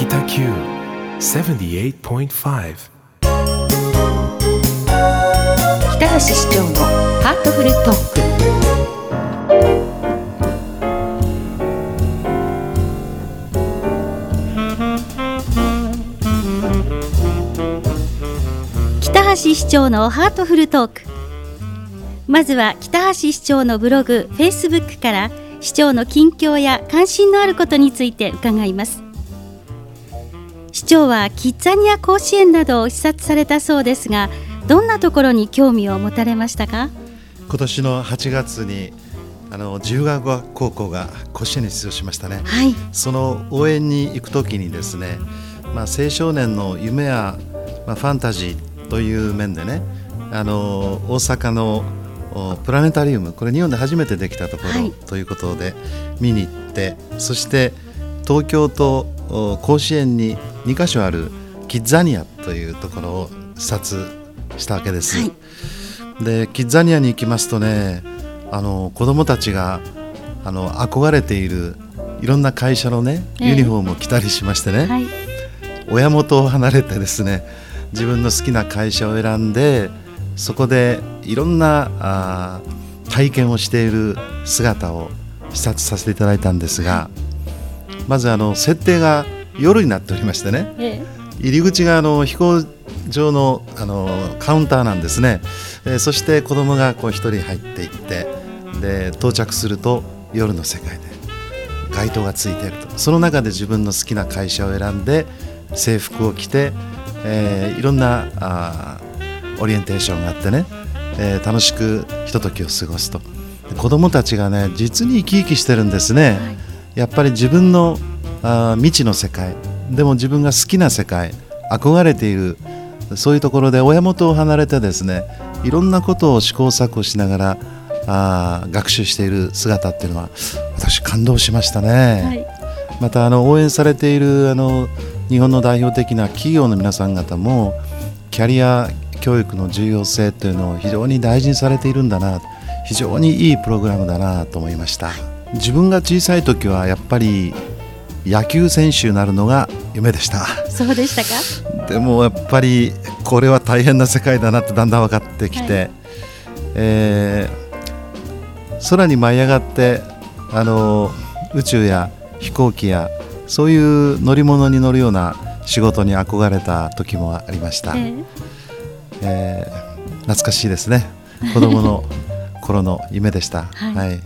北九78.5北橋市長のハートフルトーク。北橋市長のハートフルトーク。まずは北橋市長のブログ、フェイスブックから市長の近況や関心のあることについて伺います。市長はキッザニア甲子園などを視察されたそうですがどんなところに興味を持たれましたか？今年の8月にあの自由川高校が甲子園に出場しましたね、はい。その応援に行くときにですね、まあ、青少年の夢や、まあ、ファンタジーという面でねあの大阪のおプラネタリウムこれ日本で初めてできたところ、はい。ということで見に行ってそして東京とお甲子園に2カ所あるキッザニアというところを視察したわけです。はい。でキッザニアに行きますとねあの子供たちがあの憧れているいろんな会社のねええ。ユニフォームを着たりしましてね、はい。親元を離れてですね自分の好きな会社を選んでそこでいろんなあー体験をしている姿を視察させていただいたんですがまずあの設定が夜になっておりましてね。え入り口があの飛行場のあのカウンターなんですね、えーそして子供がこう一人入っていってで到着すると夜の世界で街灯がついていると。その中で自分の好きな会社を選んで制服を着て、えーいろんなあーオリエンテーションがあってね、えー楽しくひとときを過ごすと。で子供たちがね実に生き生きしてるんですね、やっぱり自分のあー未知の世界でも自分が好きな世界憧れているそういうところで親元を離れてですねいろんなことを試行錯誤しながらあー学習している姿っていうのは私感動しましたね。はいまたあの応援されているあの日本の代表的な企業の皆さん方もキャリア教育の重要性というのを非常に大事にされているんだな非常にいいプログラムだなと思いました自分が小さい時はやっぱり野球選手になるのが夢でした。そうでしたか？でもやっぱりこれは大変な世界だなってだんだん分かってきて、はえー空に舞い上がってあの宇宙や飛行機やそういう乗り物に乗るような仕事に憧れた時もありました、え。えー懐かしいですね。子供の頃の夢でした。はい。はい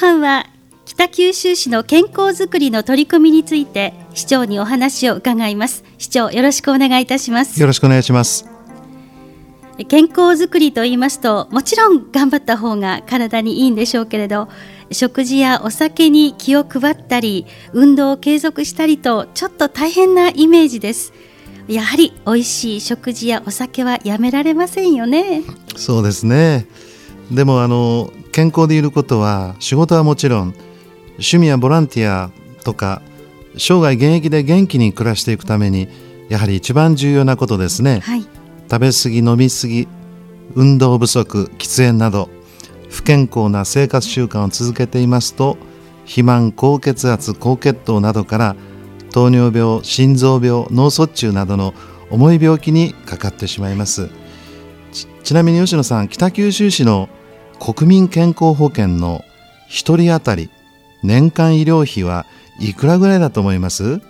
半は北九州市の健康づくりの取り組みについて市長にお話を伺います。市長よろしくお願いいたします。よろしくお願いします。健康づくりと言いますともちろん頑張った方が体にいいんでしょうけれど食事やお酒に気を配ったり運動を継続したりとちょっと大変なイメージです。やはり美味しい食事やお酒はやめられませんよね。そうですねでもあの健康でいることは仕事はもちろん趣味やボランティアとか生涯現役で元気に暮らしていくためにやはり一番重要なことですね。はい。食べ過ぎ飲み過ぎ運動不足喫煙など不健康な生活習慣を続けていますと肥満高血圧高血糖などから糖尿病心臓病脳卒中などの重い病気にかかってしまいます。ちちなみに吉野さん北九州市の国民健康保険の1人当たり年間医療費はいくらぐらいだと思います？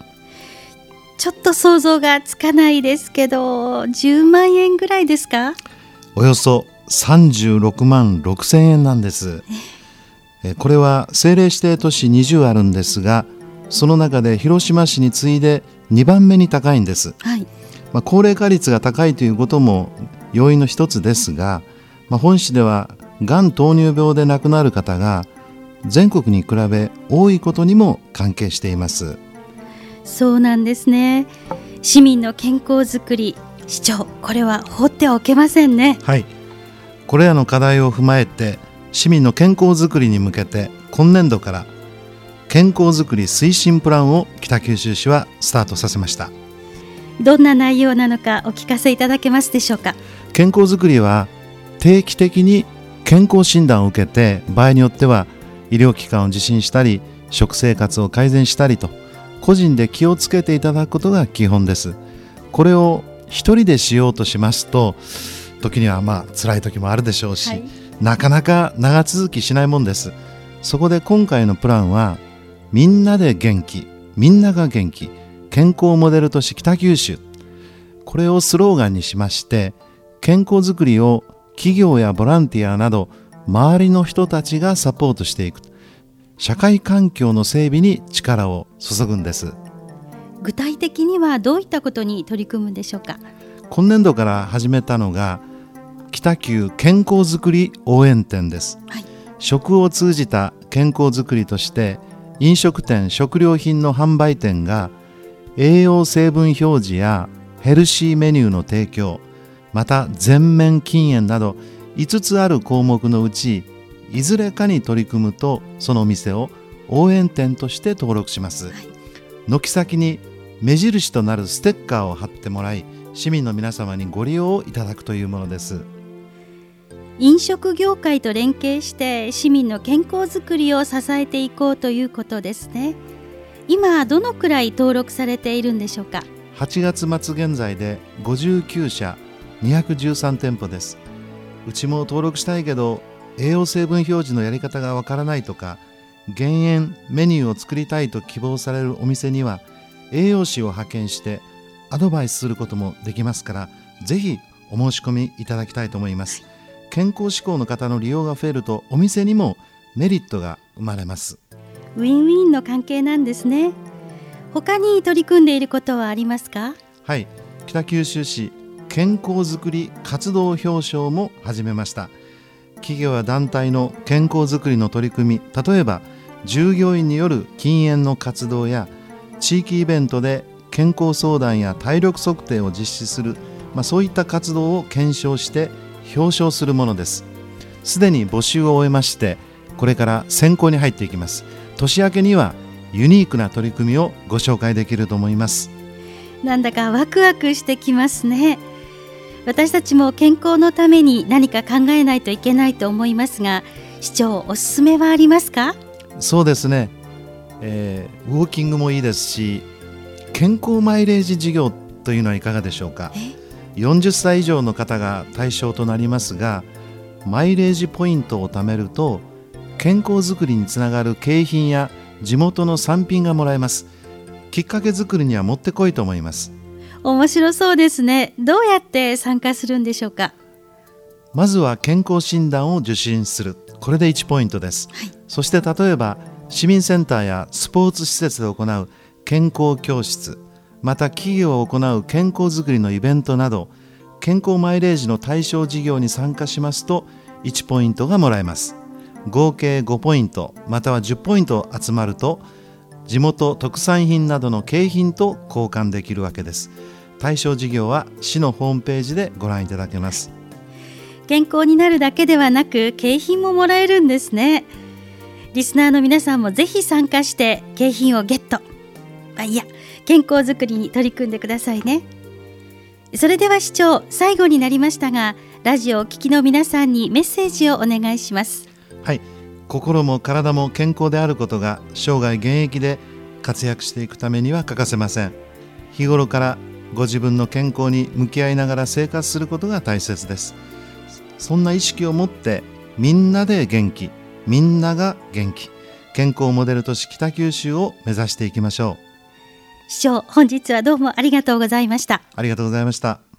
ちょっと想像がつかないですけど10万円ぐらいですか？およそ36万6千円なんです。えこれは政令指定都市20あるんですがその中で広島市に次いで2番目に高いんです。はいまあ、高齢化率が高いということも要因の一つですが、まあ、本市ではがん糖尿病で亡くなる方が全国に比べ多いことにも関係しています。そうなんですね。市民の健康づくり市長これは放ってはおけませんね。はい、これらの課題を踏まえて市民の健康づくりに向けて今年度から健康づくり推進プランを北九州市はスタートさせました。どんな内容なのかお聞かせいただけますでしょうか？健康づくりは定期的に健康診断を受けて場合によっては医療機関を受診したり食生活を改善したりと個人で気をつけていただくことが基本です。これを一人でしようとしますと時にはまあ辛い時もあるでしょうし、はい、なかなか長続きしないもんです。そこで今回のプランはみんなで元気みんなが元気健康モデル都市北九州。これをスローガンにしまして健康づくりを企業やボランティアなど周りの人たちがサポートしていく。社会環境の整備に力を注ぐんです。具体的にはどういったことに取り組むんでしょうか？今年度から始めたのが北九健康づくり応援店です、はい、食を通じた健康づくりとして飲食店食料品の販売店が栄養成分表示やヘルシーメニューの提供また全面禁煙など5つある項目のうちいずれかに取り組むとその店を応援店として登録します、はい、軒先に目印となるステッカーを貼ってもらい市民の皆様にご利用をいただくというものです。飲食業界と連携して市民の健康づくりを支えていこうということですね。今どのくらい登録されているんでしょうか？8月末現在で59社213店舗です。うちも登録したいけど栄養成分表示のやり方がわからないとか減塩メニューを作りたいと希望されるお店には栄養士を派遣してアドバイスすることもできますからぜひお申し込みいただきたいと思います。健康志向の方の利用が増えるとお店にもメリットが生まれます。ウィンウィンの関係なんですね。他に取り組んでいることはありますか？はい。北九州市健康づくり活動表彰も始めました。企業や団体の健康づくりの取り組み例えば従業員による禁煙の活動や地域イベントで健康相談や体力測定を実施する、まあ、そういった活動を検証して表彰するものです。すでに募集を終えましてこれから選考に入っていきます。年明けにはユニークな取り組みをご紹介できると思います。なんだかワクワクしてきますね。私たちも健康のために何か考えないといけないと思いますが市長おすすめはありますか？そうですね、えー、ウォーキングもいいですし健康マイレージ事業というのはいかがでしょうか。40歳以上の方が対象となりますがマイレージポイントを貯めると健康づくりにつながる景品や地元の産品がもらえます。きっかけ作りにはもってこいと思います面白そうですね。どうやって参加するんでしょうか？まずは健康診断を受診する。これで1ポイントです、はい、そして例えば市民センターやスポーツ施設で行う健康教室また企業を行う健康づくりのイベントなど健康マイレージの対象事業に参加しますと1ポイントがもらえます。合計5ポイントまたは10ポイント集まると地元特産品などの景品と交換できるわけです。対象事業は市のホームページでご覧いただけます。健康になるだけではなく景品ももらえるんですね。リスナーの皆さんもぜひ参加して景品をゲット。あいや健康づくりに取り組んでくださいね。それでは市長最後になりましたがラジオを聴きの皆さんにメッセージをお願いします。はい心も体も健康であることが生涯現役で活躍していくためには欠かせません。日頃からご自分の健康に向き合いながら生活することが大切です。そんな意識を持ってみんなで元気。みんなが元気。健康モデル都市北九州を目指していきましょう。市長本日はどうもありがとうございました。ありがとうございました